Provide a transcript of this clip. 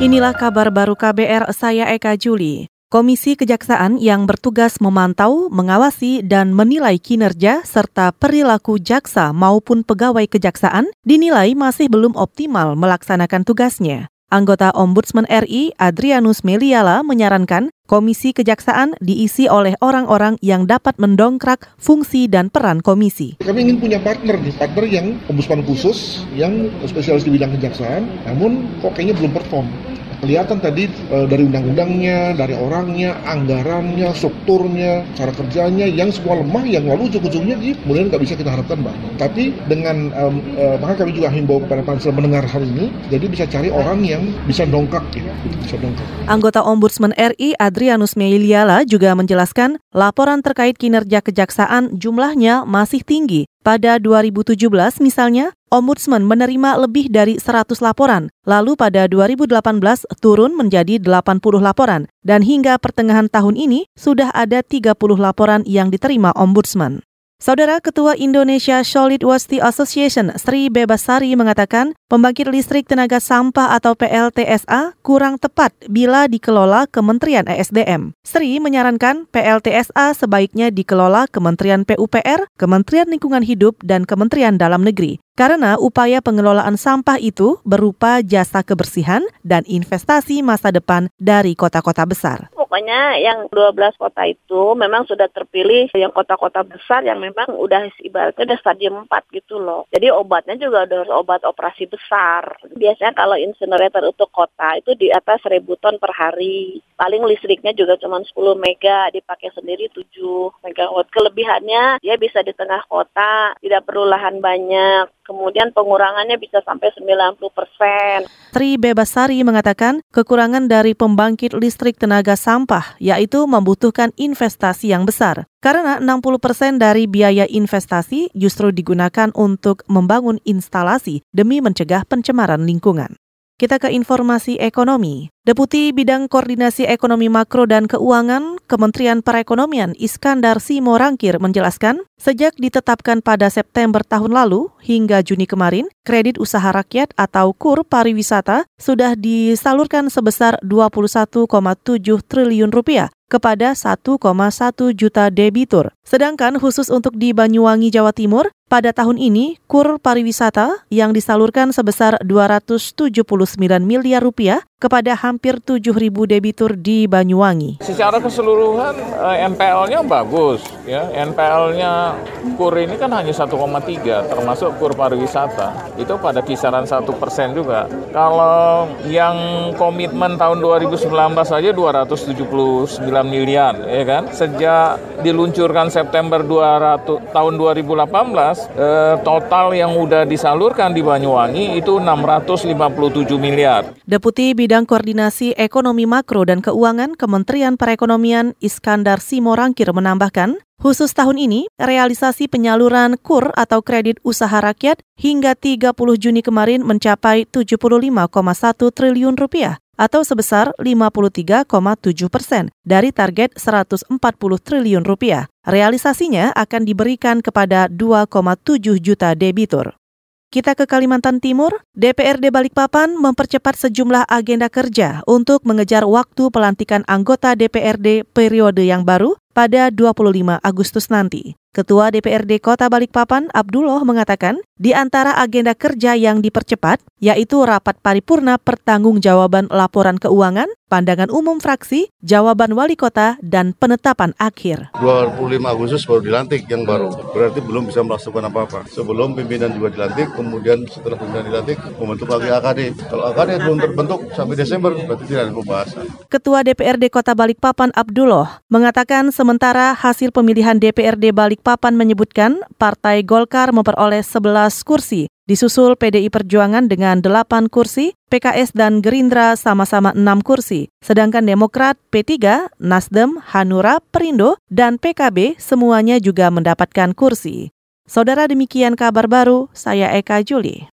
Inilah kabar baru KBR, saya Eka Juli. Komisi Kejaksaan yang bertugas memantau, mengawasi, dan menilai kinerja serta perilaku jaksa maupun pegawai kejaksaan dinilai masih belum optimal melaksanakan tugasnya. Anggota Ombudsman RI Adrianus Meliala menyarankan Komisi Kejaksaan diisi oleh orang-orang yang dapat mendongkrak fungsi dan peran komisi. Kami ingin punya partner partner yang ombudsman khusus, yang spesialis di bidang kejaksaan, namun kok kayaknya belum perform kelihatan tadi e, dari undang-undangnya, dari orangnya, anggarannya, strukturnya, cara kerjanya yang semua lemah yang lalu ujung-ujungnya kemudian nggak bisa kita harapkan banyak. Tapi dengan e, e, maka kami juga himbau kepada pansel mendengar hal ini, jadi bisa cari orang yang bisa dongkak ya, bisa dongkak. Anggota Ombudsman RI Adrianus Meiliala juga menjelaskan laporan terkait kinerja kejaksaan jumlahnya masih tinggi pada 2017 misalnya, Ombudsman menerima lebih dari 100 laporan, lalu pada 2018 turun menjadi 80 laporan, dan hingga pertengahan tahun ini sudah ada 30 laporan yang diterima Ombudsman. Saudara Ketua Indonesia Solid Waste Association Sri Bebasari mengatakan pembangkit listrik tenaga sampah atau PLTSA kurang tepat bila dikelola Kementerian ESDM. Sri menyarankan PLTSA sebaiknya dikelola Kementerian PUPR, Kementerian Lingkungan Hidup, dan Kementerian Dalam Negeri. Karena upaya pengelolaan sampah itu berupa jasa kebersihan dan investasi masa depan dari kota-kota besar pokoknya yang 12 kota itu memang sudah terpilih yang kota-kota besar yang memang udah ibaratnya udah stadium 4 gitu loh. Jadi obatnya juga udah obat operasi besar. Biasanya kalau incinerator untuk kota itu di atas 1000 ton per hari. Paling listriknya juga cuma 10 mega, dipakai sendiri 7 megawatt. Kelebihannya dia bisa di tengah kota, tidak perlu lahan banyak kemudian pengurangannya bisa sampai 90 persen. Tri Bebasari mengatakan kekurangan dari pembangkit listrik tenaga sampah yaitu membutuhkan investasi yang besar. Karena 60 persen dari biaya investasi justru digunakan untuk membangun instalasi demi mencegah pencemaran lingkungan. Kita ke informasi ekonomi. Deputi Bidang Koordinasi Ekonomi Makro dan Keuangan Kementerian Perekonomian Iskandar Simorangkir menjelaskan, sejak ditetapkan pada September tahun lalu hingga Juni kemarin, kredit usaha rakyat atau KUR pariwisata sudah disalurkan sebesar 21,7 triliun rupiah kepada 1,1 juta debitur. Sedangkan khusus untuk di Banyuwangi, Jawa Timur, pada tahun ini kur pariwisata yang disalurkan sebesar 279 miliar rupiah kepada hampir 7.000 debitur di Banyuwangi. Secara keseluruhan eh, NPL-nya bagus, ya. NPL-nya kur ini kan hanya 1,3 termasuk kur pariwisata. Itu pada kisaran satu persen juga. Kalau yang komitmen tahun 2019 saja 279 miliar, ya kan? Sejak diluncurkan September 200 tahun 2018, eh, total yang udah disalurkan di Banyuwangi itu 657 miliar. Deputi Bidang Koordinasi Ekonomi Makro dan Keuangan Kementerian Perekonomian Iskandar Simorangkir menambahkan, khusus tahun ini, realisasi penyaluran KUR atau kredit usaha rakyat hingga 30 Juni kemarin mencapai 75,1 triliun rupiah atau sebesar 53,7 persen dari target 140 triliun rupiah. Realisasinya akan diberikan kepada 2,7 juta debitur. Kita ke Kalimantan Timur, DPRD Balikpapan mempercepat sejumlah agenda kerja untuk mengejar waktu pelantikan anggota DPRD periode yang baru pada 25 Agustus nanti. Ketua DPRD Kota Balikpapan, Abdullah, mengatakan di antara agenda kerja yang dipercepat, yaitu rapat paripurna pertanggungjawaban laporan keuangan, pandangan umum fraksi, jawaban wali kota, dan penetapan akhir. 25 Agustus baru dilantik yang baru, berarti belum bisa melakukan apa-apa. Sebelum pimpinan juga dilantik, kemudian setelah pimpinan dilantik, membentuk lagi AKD. Kalau AKD belum terbentuk sampai Desember, berarti tidak ada pembahasan. Ketua DPRD Kota Balikpapan, Abdullah, mengatakan sementara hasil pemilihan DPRD Balikpapan Balikpapan menyebutkan Partai Golkar memperoleh 11 kursi, disusul PDI Perjuangan dengan 8 kursi, PKS dan Gerindra sama-sama 6 kursi, sedangkan Demokrat, P3, Nasdem, Hanura, Perindo, dan PKB semuanya juga mendapatkan kursi. Saudara demikian kabar baru, saya Eka Juli.